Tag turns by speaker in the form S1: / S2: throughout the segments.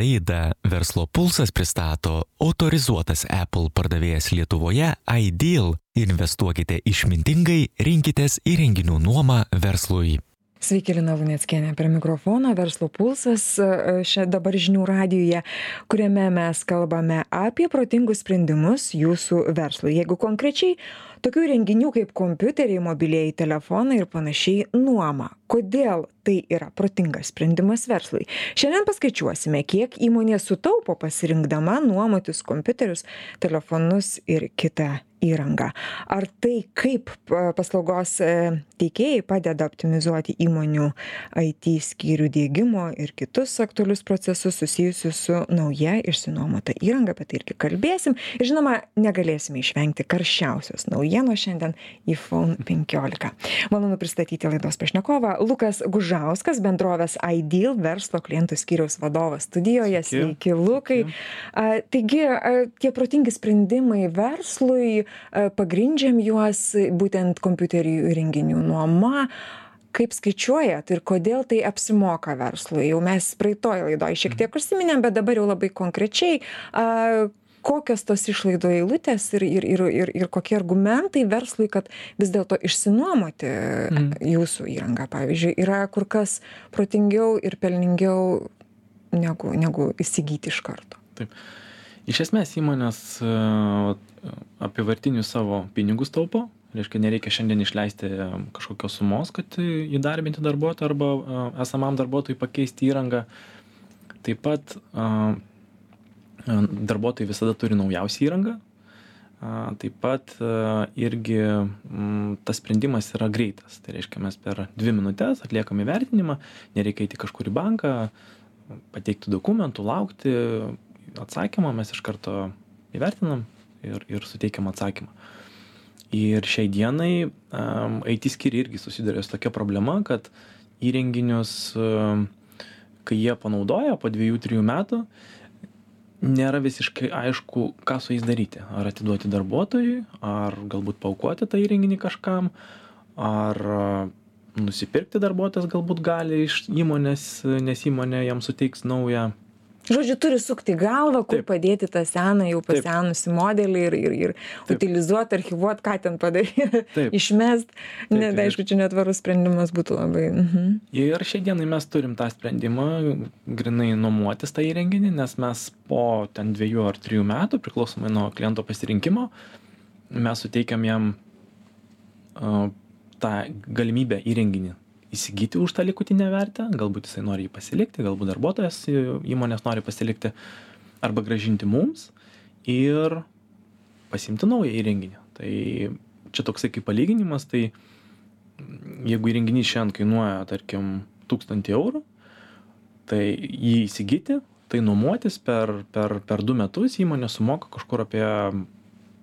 S1: Laidą Verslo pulsas pristato autorizuotas Apple pardavėjas Lietuvoje Ideal. Investuokite išmintingai, rinkitės įrenginių nuomą verslui.
S2: Sveiki, Lina Vuneckienė prie mikrofono Verslo pulsas šią dabar žinių radijoje, kuriame mes kalbame apie protingus sprendimus jūsų verslui. Jeigu konkrečiai tokių renginių kaip kompiuteriai, mobiliai telefonai ir panašiai nuoma. Kodėl tai yra protingas sprendimas verslui? Šiandien paskaičiuosime, kiek įmonė sutaupo pasirinkdama nuomotis kompiuterius, telefonus ir kitą įrangą. Ar tai, kaip paslaugos teikėjai padeda optimizuoti įmonių IT skyrių dėgymo ir kitus aktualius procesus susijusius su nauja išsinuomota įranga, apie tai irgi kalbėsim. Ir žinoma, negalėsime išvengti karščiausios naujienos šiandien iPhone 15. Malonu pristatyti laidos pašnekovą Lukas Gužauskas, bendrovės Ideal verslo klientų skyriaus vadovas studijoje. Sveiki, Sveiki Lukai. A, taigi, a, tie protingi sprendimai verslui, pagrindžiam juos būtent kompiuterių įrenginių nuoma. Kaip skaičiuojat ir kodėl tai apsimoka verslui? Jau mes praeitoje laidoje šiek tiek užsiminėm, bet dabar jau labai konkrečiai. Kokios tos išlaidų eilutės ir, ir, ir, ir, ir kokie argumentai verslui, kad vis dėlto išsinuomoti mm. jūsų įrangą, pavyzdžiui, yra kur kas protingiau ir pelningiau negu, negu įsigyti iš karto.
S3: Taip. Iš esmės įmonės apivartinius savo pinigus taupo, reiškia nereikia šiandien išleisti kažkokios sumos, kad įdarbinti darbuotoją arba esamam darbuotojui pakeisti įrangą. Taip pat darbuotojai visada turi naujausią įrangą. Taip pat irgi tas sprendimas yra greitas. Tai reiškia, mes per dvi minutės atliekam įvertinimą, nereikia eiti kažkur į banką, pateikti dokumentų, laukti atsakymą, mes iš karto įvertinam ir, ir suteikiam atsakymą. Ir šiai dienai um, IT skiri irgi susiduria su tokia problema, kad įrenginius, um, kai jie panaudoja po dviejų, trijų metų, nėra visiškai aišku, ką su jais daryti. Ar atiduoti darbuotojui, ar galbūt paukoti tą įrenginį kažkam, ar nusipirkti darbuotojas galbūt gali iš įmonės, nes įmonė jam suteiks naują
S2: Žodžiu, turi sukti galvą, kur padėti tą seną, jau pasenusi modelį ir, ir, ir utilizuoti, archivuoti, ką ten padaryti, išmest. Net, aišku, čia netvarus sprendimas būtų labai. Mhm.
S3: Ir šiai dienai mes turim tą sprendimą, grinai nuomotis tą įrenginį, nes mes po ten dviejų ar trijų metų, priklausomai nuo kliento pasirinkimo, mes suteikiam jam uh, tą galimybę įrenginį įsigyti už tą likutinę vertę, galbūt jisai nori jį pasilikti, galbūt darbuotojas įmonės nori pasilikti arba gražinti mums ir pasimti naują įrenginį. Tai čia toksai kaip palyginimas, tai jeigu įrenginys šiandien kainuoja, tarkim, 1000 eurų, tai jį įsigyti, tai nuomotis per, per, per du metus įmonė sumoka kažkur apie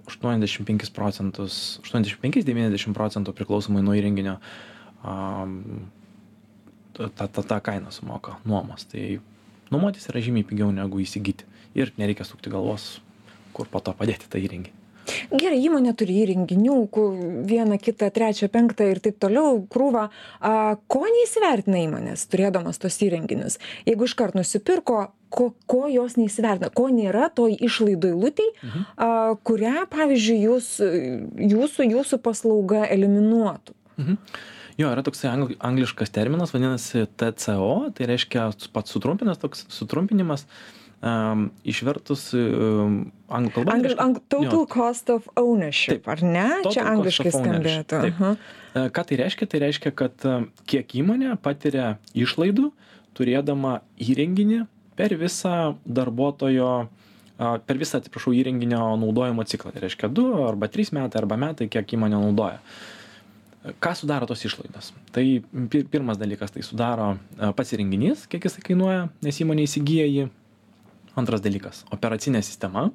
S3: 85 procentus, 85-90 procentų priklausomai nuo įrenginio tą, tą, tą kainą sumoka nuomos. Tai nuomotis yra žymiai pigiau negu įsigyti. Ir nereikia sukti galvos, kur po to padėti tą įrenginį.
S2: Gerai, įmonė turi įrenginių, vieną, kitą, trečią, penktą ir taip toliau, krūvą. A, ko neįsivertina įmonės, turėdamas tos įrenginius? Jeigu iškart nusipirko, ko, ko jos neįsivertina, ko nėra toj išlaidų eilutėj, mhm. a, kurią, pavyzdžiui, jūs, jūsų, jūsų paslauga eliminuotų. Mhm.
S3: Jo, yra toksai angl, angliškas terminas, vadinasi TCO, tai reiškia pats sutrumpinęs, toks sutrumpinimas. Um, išvertus um, anglų kalbą.
S2: Angl, ang, total jo. cost of ownership, taip, ar ne? Čia angliškai skambėtų.
S3: -huh. Ką tai reiškia? Tai reiškia, kad kiek įmonė patiria išlaidų, turėdama įrenginį per visą darbuotojo per visą, atsiprašau, įrenginio naudojimo ciklą. Tai reiškia 2 arba 3 metai arba metai, kiek įmonė naudoja. Uh, ką sudaro tos išlaidos tai pirmas dalykas tai sudaro e, pats įrenginys kiek jisai kainuoja nes įmonė įsigyja jį antras dalykas operacinė sistema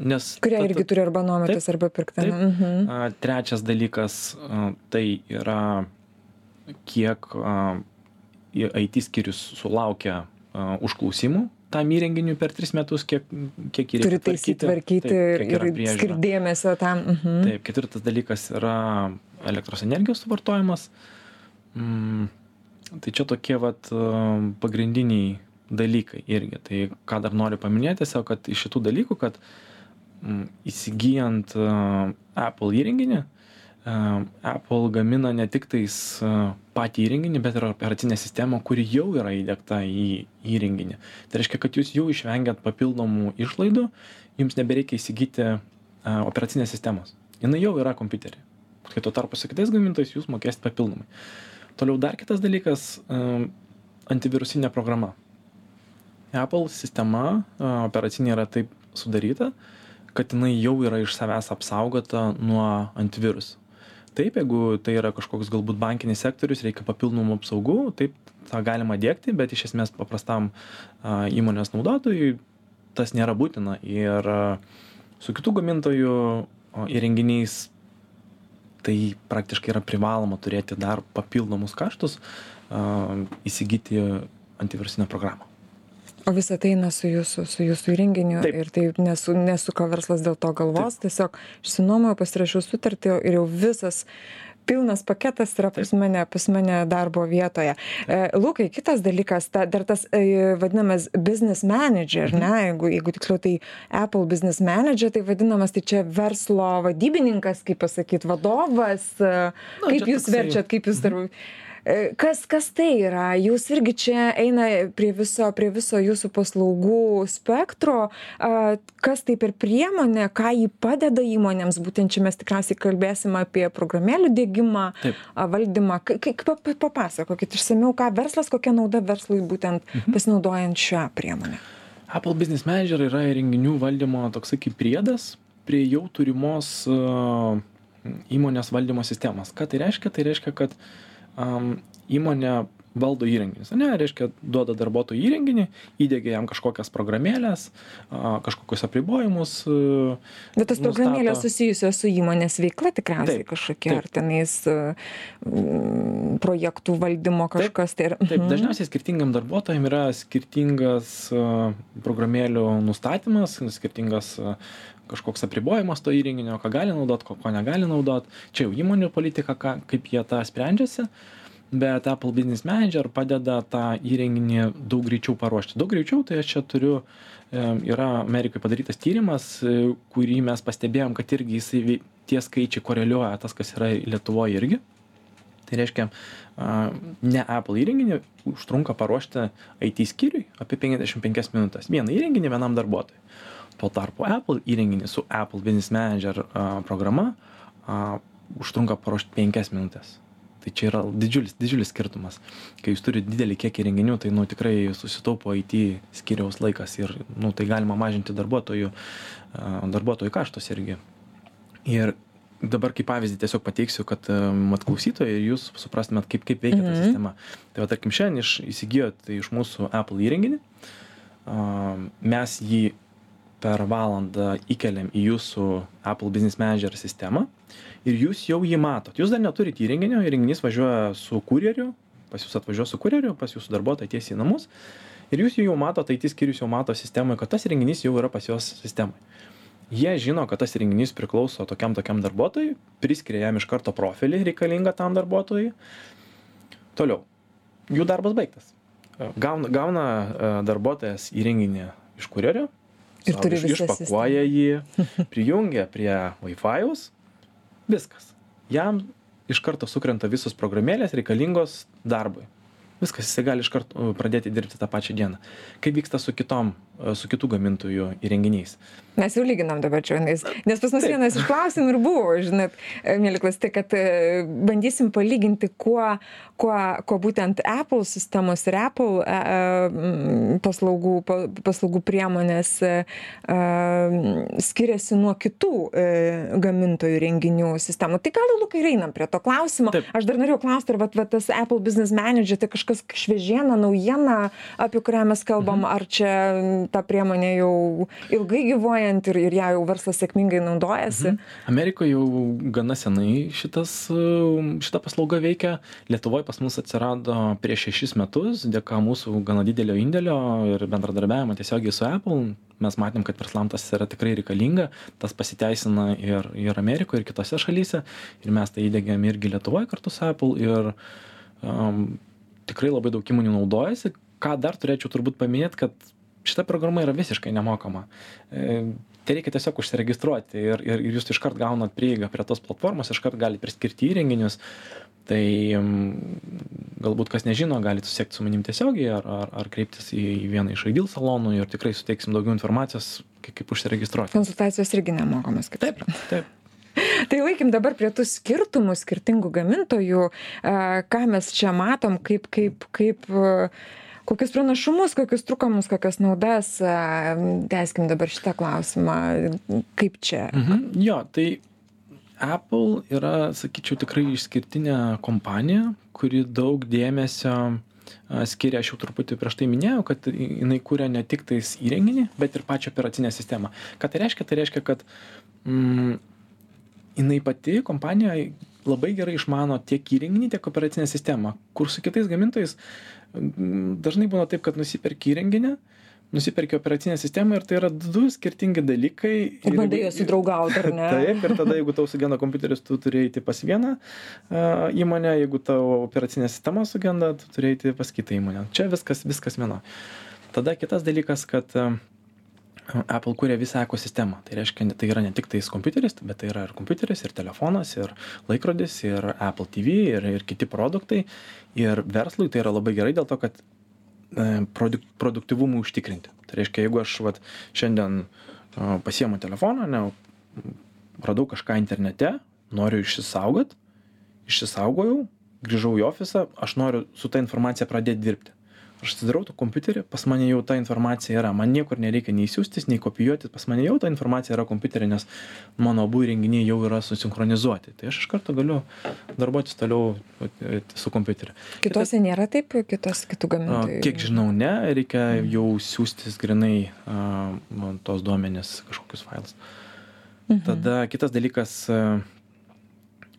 S3: nes
S2: kurią irgi turi arba nuomotis arba pirkti
S3: mhm. trečias dalykas tai yra kiek IT skyrius sulaukia užklausimų tam įrenginiui per tris metus, kiek, kiek
S2: jį reikia. Turi taisyti, tvarkyti taip, ir, ir skirti dėmesio tam. Mhm.
S3: Taip, ketvirtas dalykas yra elektros energijos suvartojimas. Mm, tai čia tokie vat, pagrindiniai dalykai irgi. Tai ką dar noriu paminėti, tiesiog, kad iš šitų dalykų, kad mm, įsigijant uh, Apple įrenginį, uh, Apple gamina ne tik tais uh, patį įrenginį, bet ir operacinę sistemą, kuri jau yra įdėkta į įrenginį. Tai reiškia, kad jūs jau išvengiat papildomų išlaidų, jums nebereikia įsigyti operacinės sistemos. Jis jau yra kompiuterį. Kai tuo tarpu su kitais gamintojais jūs mokėsite papildomai. Toliau dar kitas dalykas antivirusinė programa. Apple sistema operacinė yra taip sudaryta, kad jinai jau yra iš savęs apsaugota nuo antivirusų. Taip, jeigu tai yra kažkoks galbūt bankinis sektorius, reikia papildomų apsaugų, taip, tą galima dėkti, bet iš esmės paprastam įmonės naudotojui tas nėra būtina. Ir su kitų gamintojų įrenginiais tai praktiškai yra privaloma turėti dar papildomus kaštus, įsigyti antivirusinę programą.
S2: O visa tai eina su jūsų su jūsų įrenginiu ir tai nesu nesuka verslas dėl to galvos tiesiog išsinuomoju pasirašiau sutartį ir jau visas pilnas paketas yra pas mane pas mane darbo vietoje e, lukai kitas dalykas ta dar tas e, vadinamas menedžer ar ne mhm. jeigu jeigu tiksliau tai apple biznis menedžer tai vadinamas tai čia verslo vadybininkas kaip pasakyt vadovas e, kaip jūs verčiat kaip jūs dar mhm. E, kas kas tai yra jūs irgi čia eina prie viso prie viso jūsų paslaugų spektro kas tai per priemonė ką ji padeda įmonėms būtent čia mes tikriausiai kalbėsim apie programėlių diegimą a valdymą kaip papasakokit išsamiau ką verslas kokia nauda verslui būtent mhm. pasinaudojant šia priemone
S3: Apple Business Manager yra įrenginių valdymo toksai kaip priedas prie jau turimos įmonės valdymo sistemos. Ką tai reiškia? Tai reiškia, kad um, įmonė valdo įrenginius ane reiškia duoda darbuotojui įrenginį įdiegia jam kažkokias programėles a kažkokius apribojimus
S2: bet tos programėlės susijusios su įmonės veikla tikriausiai kažkokie ar tenais projektų valdymo kažkas tai ir
S3: taip mhm. dažniausiai skirtingiem darbuotojam yra skirtingas programėlių nustatymas skirtingas kažkoks apribojimas to įrenginio ką gali naudot ko ko negali naudot. Čia jau įmonių politika ką kaip jie tą sprendžiasi. Bet apple business manager padeda tą įrenginį daug greičiau paruošti. Daug greičiau tai aš čia turiu yra amerikoj padarytas tyrimas e, kurį mes pastebėjom kad irgi jisai tie skaičiai koreliuoja tas kas yra lietuvoj irgi. Tai reiškia ne apple įrenginį užtrunka paruošti it skyriui apie penkiasdešim penkias minutes vieną įrenginį vienam darbuotojui tuo tarpu apple įrenginį su apple business manager programa užtrunka paruošt penkias minutes tai čia yra didžiulis didžiulis skirtumas. Kai jūs turit didelį kiekį įrenginių tai nu tikrai susitaupo it skyriaus laikas ir nu tai galima mažinti darbuotojų darbuotojų kaštus irgi. Ir dabar kaip pavyzdį tiesiog pateiksiu kad vat klausytojai ir jūs suprastumėt kaip kaip veikia ta mhm. sistema. Tai va tarkim šiandien iš įsigijot iš mūsų apple įrenginį mes jį per valandą įkeliam į jūsų Apple Business Manager sistemą ir jūs jau jį matot. Jūs dar neturite įrenginio, įrenginys važiuoja su kurjeriu, pas jūs atvažiuoja su kurjeriu, pas jūsų darbuotoją tiesiai į namus ir jūs jau matot, IT skyrius jau mato sistemoje, kad tas įrenginys jau yra pas juos sistemoje. Jie žino, kad tas įrenginys priklauso tokiam tokiam darbuotojui, priskiria jam iš karto profilį reikalingą tam darbuotojui. Toliau, jų darbas baigtas. Gauna, gauna e, darbuotojas įrenginį iš kurjerio, Ir turi visą išpakuoja jį, prijungia prie Wi-Fi'aus, viskas. Jam iš karto sukrenta visos programėlės reikalingos darbui. Viskas, jisai gali iš karto pradėti dirbti tą pačią dieną. Kaip vyksta su kitom E, su kitų gamintojų įrenginiais.
S2: Mes jau lyginam dabar čia, nes, nes pas mus Taip. vienas iš klausimų ir buvo, žinot, e, mėly klastai, kad e, bandysim palyginti, kuo, kuo, kuo būtent Apple sistemos ir Apple paslaugų, paslaugų priemonės skiriasi nuo kitų gamintojų renginių sistemų. Tai gal Lukai einam prie to klausimo. Taip. Aš dar norėjau klausti, ar vat, vat, tas Apple Business Manager tai kažkas šviežiena, naujiena, apie kurią mes kalbam, mhm. ar čia ta priemonė jau ilgai gyvuojant ir, ir ją jau verslas sėkmingai naudojasi. Mhm.
S3: Amerikoje jau gana senai šitas, šita paslauga veikia. Lietuvoje pas mus atsirado prieš šešis metus dėka mūsų gana didelio indėlio ir bendradarbiavimo tiesiogiai su Apple. Mes matėm, kad verslam tas yra tikrai reikalinga, tas pasiteisina ir, ir Amerikoje, ir kitose šalyse. Ir mes tai įdėgėm irgi Lietuvoje kartu su Apple. Ir um, tikrai labai daug įmonių naudojasi. Ką dar turėčiau turbūt paminėt kad šita programa yra visiškai nemokama. E, tereikia tiesiog užsiregistruoti ir ir ir jūs iškart gaunat prieigą prie tos platformos iškart galit priskirti įrenginius. Tai galbūt kas nežino galit susisiekt su manim tiesiogiai ar ar ar kreiptis į vieną iš ideal salonų ir tikrai suteiksim daugiau informacijos kaip užsiregistruoti.
S2: Konsultacijos irgi nemokamos kaip
S3: taip taip
S2: Tai laikim dabar prie tų skirtumų skirtingų gamintojų, ką mes čia matom, kaip, kaip, kaip, kokius pranašumus, kokius trukamus, kokias naudas. Teiskim dabar šitą klausimą, kaip čia.
S3: Mhm. Jo, tai Apple yra, sakyčiau, tikrai išskirtinė kompanija, kuri daug dėmesio skiria, aš jau truputį prieš tai minėjau, kad jinai kūrė ne tik tais įrenginį, bet ir pačią operacinę sistemą. Ką tai reiškia? Tai reiškia, kad mm, jinai pati kompanija labai gerai išmano tiek įrenginį, tiek operacinę sistemą, kur su kitais gamintojais dažnai būna taip, kad nusiperki įrenginį, nusiperki operacinę sistemą ir tai yra du skirtingi dalykai.
S2: Ir bandai juos sudraugauti, ar ne?
S3: Taip, ir tada, jeigu tau sugenda kompiuteris, tu turi eiti pas vieną uh, įmonę, jeigu tavo operacinė sistema sugenda, tu turi eiti pas kitą įmonę. Čia viskas, viskas viena. Tada kitas dalykas, kad uh, Apple kūrė visą ekosistemą. Tai reiškia, tai yra ne tik tais kompiuteris, bet tai yra ir kompiuteris, ir telefonas, ir laikrodis, ir Apple TV, ir, ir kiti produktai. Ir verslui tai yra labai gerai dėl to, kad e, produk, produktivumui užtikrinti. Tai reiškia, jeigu aš vat, šiandien pasiemu telefoną, ne, radau kažką internete, noriu išsisaugot, išsisaugojau, grįžau į ofisą, aš noriu su ta informacija pradėti dirbti aš atsidarau tą kompiuterį pas mane jau ta informacija yra. Man niekur nereikia nei siųstis nei kopijuoti. Pas mane jau ta informacija yra kompiutery nes mano abu įrenginiai jau yra susinchronizuoti. Tai aš iš karto galiu darbuotis toliau e, su kompiuteriu.
S2: Kitose nėra taip kitos kitų gamintojų?
S3: Kiek žinau ne. Reikia jau siųstis grynai a, tuos duomenis kažkokius failus. Mhm. tada kitas dalykas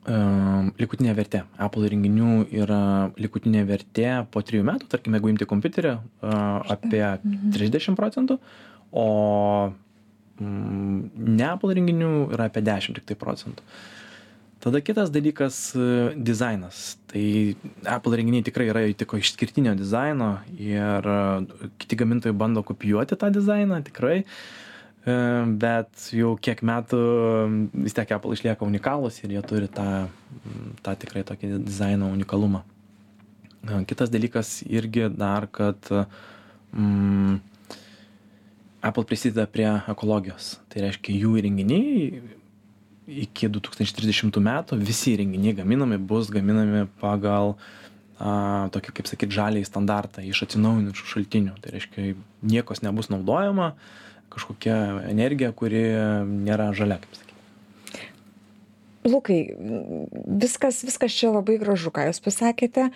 S3: likutinė vertė. Apple įrenginių yra likutinė vertė po trijų metų, tarkime, jeigu imti kompiuterį, apie 30 mhm. procentų, o mm, ne Apple įrenginių yra apie 10 tik tai procentų. Tada kitas dalykas - dizainas. Tai Apple renginiai tikrai yra tik išskirtinio dizaino ir kiti gamintojai bando kopijuoti tą dizainą, tikrai. Uh, E, bet jau kiek metų vis tiek Apple išlieka unikalus ir jie turi tą, tą tikrai tokį dizaino unikalumą. E, kitas dalykas irgi dar, kad mm, Apple prisideda prie ekologijos. Tai reiškia, jų įrenginiai iki 2030 metų visi įrenginiai gaminami bus gaminami pagal a, tokį, kaip sakyt, žaliai standartą iš atsinaujinančių šaltinių. Tai reiškia, niekos nebus naudojama, kažkokia energija, kuri nėra žalia, kaip sakyti.
S2: Lukai, viskas, viskas čia labai gražu, ką Jūs pasakėte,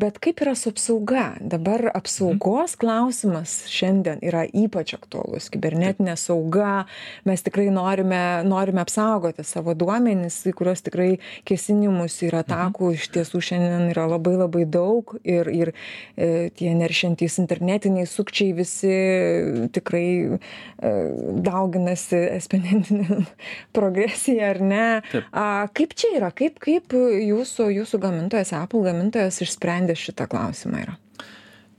S2: bet kaip yra su apsauga? Dabar apsaugos klausimas šiandien yra ypač aktuolus. Kibernetinė sauga, mes tikrai norime, norime apsaugoti savo duomenys, į kuriuos tikrai kesinimus ir atakų iš tiesų šiandien yra labai labai daug ir, ir e, tie neršiantys internetiniai sukčiai visi tikrai e, dauginasi eksponentinė progresija, ar ne?
S3: Taip.
S2: A, kaip čia yra? Kaip, kaip jūsų, jūsų gamintojas, Apple gamintojas išsprendė šitą klausimą yra?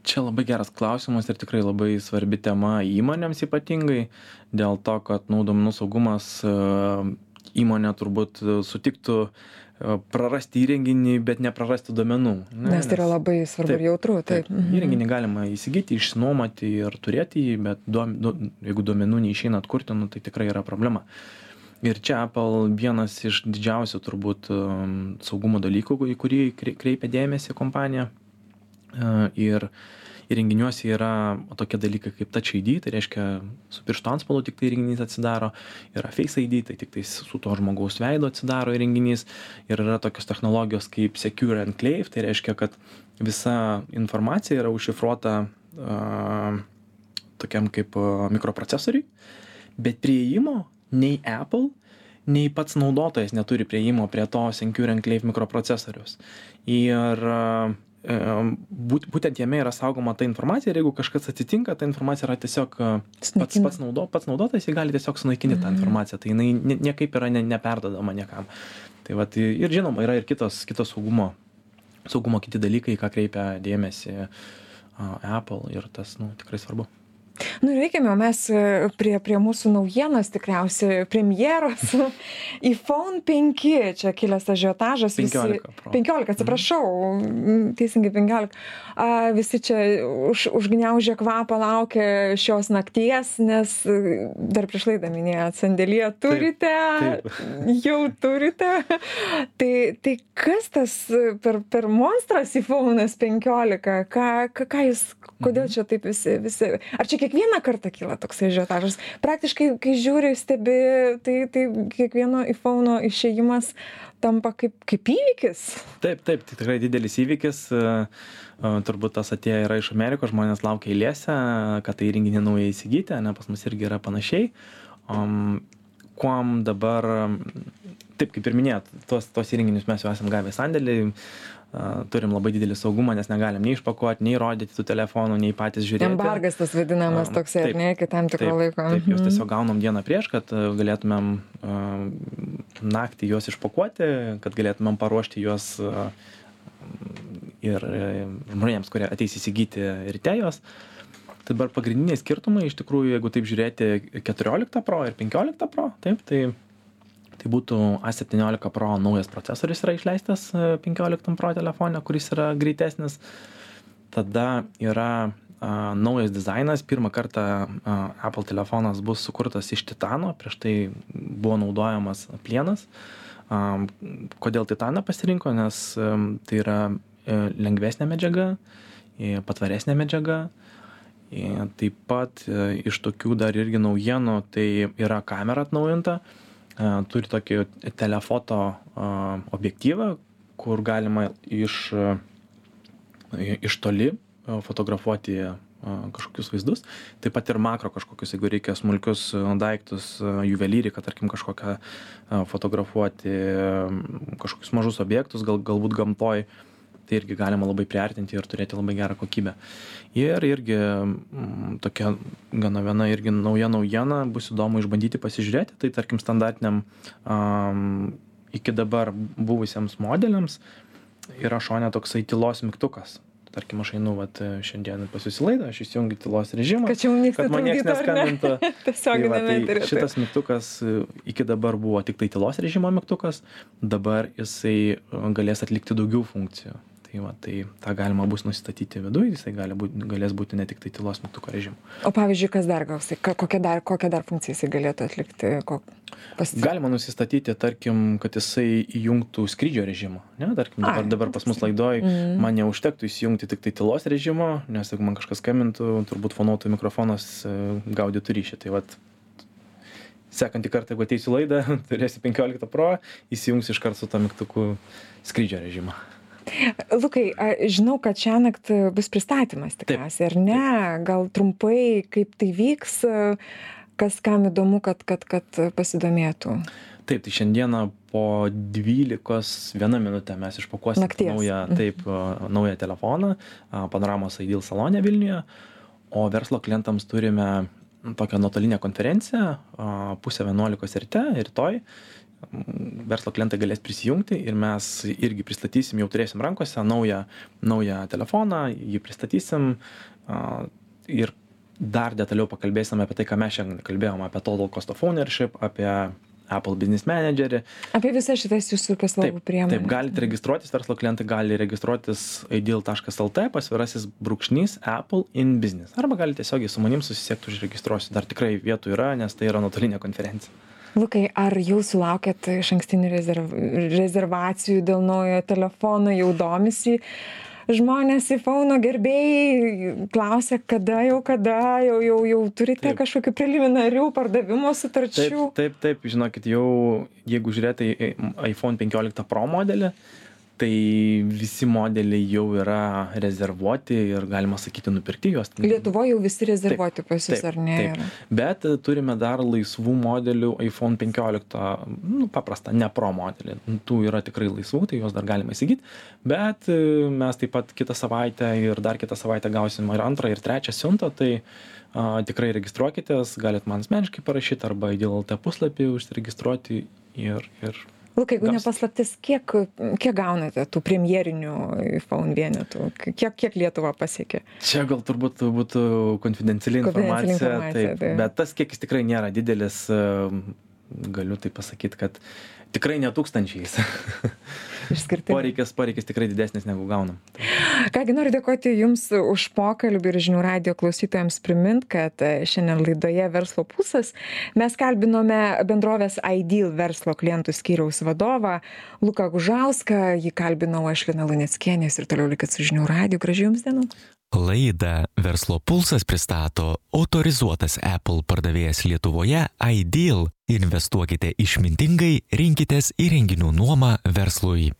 S3: Čia labai geras klausimas ir tikrai labai svarbi tema įmonėms ypatingai, dėl to, kad nu, duomenų saugumas e, įmonė turbūt sutiktų e, prarasti įrenginį, bet neprarasti duomenų.
S2: Ne, nes tai yra labai svarbu taip, ir jautru. Taip. taip.
S3: Mhm. Įrenginį galima įsigyti, išsinuomoti ir turėti jį, bet duom, du, jeigu duomenų neišeina atkurti, nu, tai tikrai yra problema. Uh, ir čia apple vienas iš didžiausių turbūt um, saugumo dalykų į kurį kreipia dėmesį kompanija. Uh, ir įrenginiuose yra tokie dalykai kaip touch id tai reiškia su piršto antspaudu tiktai įrenginys atsidaro yra face id tai tiktais su to žmogaus veidu atsidaro įrenginys ir yra tokios technologijos kaip secure enclave tai reiškia kad visa informacija yra užšifruota a, tokiam kaip mikroprocesoriui. Bet prieimo nei Apple, nei pats naudotojas neturi prieimo prie to Secure Enclave mikroprocesoriaus. Ir e, būtent jame yra saugoma ta informacija ir jeigu kažkas atsitinka, ta informacija yra tiesiog e, pats, pats, naudo, pats naudotojas, jį gali tiesiog sunaikinti mhm. tą informaciją, tai jinai niekaip yra ne, neperdodama niekam. Tai vat, ir žinoma, yra ir kitos, kitos saugumo, saugumo kiti dalykai, ką kreipia dėmesį Apple ir tas, nu, tikrai svarbu.
S2: Nu ir eikime mes e, prie, prie mūsų naujienos tikriausiai, premjeros. iPhone 5, čia kilęs ažiotažas.
S3: 15. Pro.
S2: 15, atsiprašau, mm. teisingai 15. A, visi čia už, užgniaužę kvapą laukia šios nakties, nes e, dar prieš laidą minėjot, sandėlyje turite, taip, taip. jau turite. tai, tai kas tas per, per monstras iPhone 15? Ką, ką, ką jūs, kodėl mhm. čia taip visi, visi? Ar čia kiekvieną kartą kyla toks ažiotažas. Praktiškai, kai žiūri, stebi, tai, tai kiekvieno iPhone išėjimas tampa kaip, kaip įvykis.
S3: Taip, taip, tai tikrai didelis įvykis. E, e, turbūt tas atėjo yra iš Amerikos, žmonės laukia eilėse, kad tai įrenginį naują įsigyti, ne pas mus irgi yra panašiai. Um, kuom dabar, taip kaip ir minėjot, tos, tos įrenginius mes jau esam gavę sandėlį, turim labai didelį saugumą, nes negalim nei išpakuoti, nei rodyti tų telefonų, nei patys žiūrėti.
S2: Embargas tas vadinamas toksai, ar ne, iki tam tikro laiko.
S3: Taip, juos mhm. tiesiog gaunam dieną prieš, kad galėtumėm naktį juos išpakuoti, kad galėtumėm paruošti juos ir žmonėms, kurie ateis įsigyti ryte juos. Tai dabar pagrindiniai skirtumai, iš tikrųjų, jeigu taip žiūrėti 14 Pro ir 15 Pro, taip, tai tai būtų a septyniolika pro naujas procesorius yra išleistas e, penkioliktam pro telefone kuris yra greitesnis. Tada yra a, naujas dizainas. Pirmą kartą a, apple telefonas bus sukurtas iš titano. Prieš tai buvo naudojamas plienas. A, kodėl titaną pasirinko? Nes a, e, tai yra a, e, lengvesnė medžiaga a, patvaresnė medžiaga. Taip pat iš tokių dar irgi naujienų, tai yra kamera atnaujinta, turi tokį telefoto objektyvą, kur galima iš, iš toli fotografuoti kažkokius vaizdus, taip pat ir makro kažkokius, jeigu reikia smulkius daiktus, juvelyriką, tarkim, kažkokią fotografuoti, kažkokius mažus objektus, gal, galbūt gamtoj, tai irgi galima labai priartinti ir turėti labai gerą kokybę. Ir irgi mm, tokia gana viena irgi nauja naujiena, bus įdomu išbandyti pasižiūrėti, tai tarkim standartiniam um, iki dabar buvusiems modeliams yra šonė toksai tylos mygtukas. Tarkim, aš einu vat, šiandien pas jūsų laidą, aš įsijungiu tylos režimą,
S2: kad, kad
S3: man niekas neskambintų.
S2: Ne? Tiesiog tai, va, tai
S3: šitas mygtukas iki dabar buvo tik tai tylos režimo mygtukas, dabar jisai galės atlikti daugiau funkcijų tai va tai tą galima bus nusistatyti viduj jisai gali būt galės būti ne tiktai tylos mygtuko režimu
S2: o pavyzdžiui kas dar gaus tai kokią dar kokią dar funkciją jisai galėtų atlikti? Ko
S3: pas galima nusistatyti tarkim kad jisai įjungtų skrydžio režimą ne? Tarkim dabar
S2: Ai,
S3: dabar pas mus laidoj
S2: Mhm.
S3: man neužtektų įsijungti tiktai tylos režimo nes jeigu man kažkas skambintų turbūt fonuotų mikrofonas e, gaudytų ryšį. Tai vat sekantį kartą jeigu ateisiu laidą turėsiu penkioliktą pro įsijungsiu iškart su tuo mygtuku skrydžio režimą
S2: Lukai, žinau, kad šią naktį bus pristatymas tikriausiai, ar ne? Gal trumpai, kaip tai vyks, kas kam įdomu, kad, kad, kad pasidomėtų.
S3: Taip, tai šiandieną po 12 minutę mes išpakuosime naują,
S2: Mhm.
S3: taip, naują telefoną, panoramos Ideal salonė Vilniuje, o verslo klientams turime tokią nuotolinę konferenciją pusę 11 ryte rytoj verslo klientai galės prisijungti ir mes irgi pristatysim, jau turėsim rankose naują, naują telefoną, jį pristatysim ir dar detaliau pakalbėsim apie tai, ką mes šiandien kalbėjom, apie Total Cost of Ownership, apie Apple Business Managerį.
S2: Apie visas šitas jūsų paslaugų priemonės.
S3: Taip, galite registruotis, verslo klientai gali registruotis ideal.lt pasvirasis brūkšnys Apple in Business. Arba galite tiesiogiai su manim susisiekti, užregistruosiu. Dar tikrai vietų yra, nes tai yra nuotolinė konferencija.
S2: Lukai, ar jau sulaukėt iš ankstinių rezerv... rezervacijų dėl naujo telefono, jau domisi? Žmonės į fauno gerbėjai klausia, kada jau, kada jau, jau, jau turite taip. kažkokių preliminarių pardavimo sutarčių.
S3: Taip, taip, taip, žinokit, jau jeigu žiūrėtai iPhone 15 Pro modelį, tai visi modeliai jau yra rezervuoti ir galima sakyti nupirkti juos.
S2: Lietuvoje jau visi rezervuoti pas jūs, ar ne?
S3: Taip. Bet turime dar laisvų modelių iPhone 15, nu, paprastą, ne Pro modelį. Tų yra tikrai laisvų, tai juos dar galima įsigyti. Bet e, mes taip pat kitą savaitę ir dar kitą savaitę gausim ir antrą, ir trečią siuntą. Tai a, tikrai registruokitės, galit man asmeniškai parašyti arba į DLT puslapį užsiregistruoti ir, ir
S2: Lukai, jeigu nepaslaptis, kiek, kiek gaunate tų premjerinių iPhone vienetų? Kiek, kiek Lietuva pasiekė?
S3: Čia gal turbūt būtų konfidenciali informacija, taip, taip. bet tas kiekis tikrai nėra didelis. Galiu tai pasakyti, kad tikrai netūkstančiais.
S2: Išskirtinis.
S3: Poreikis, poreikis tikrai didesnis negu gaunam.
S2: Kągi noriu dėkoti Jums už pokalbį ir žinių radio klausytojams primint, kad e, šiandien laidoje Verslo pusas mes kalbinome bendrovės Ideal verslo klientų skyriaus vadovą Luką Gužauską, jį kalbinau aš Lina Lunieckienės ir toliau likit su žinių radio. Gražių Jums dienų.
S1: Laidą Verslo pulsas pristato autorizuotas Apple pardavėjas Lietuvoje Ideal. Investuokite išmintingai, rinkitės įrenginių nuomą verslui.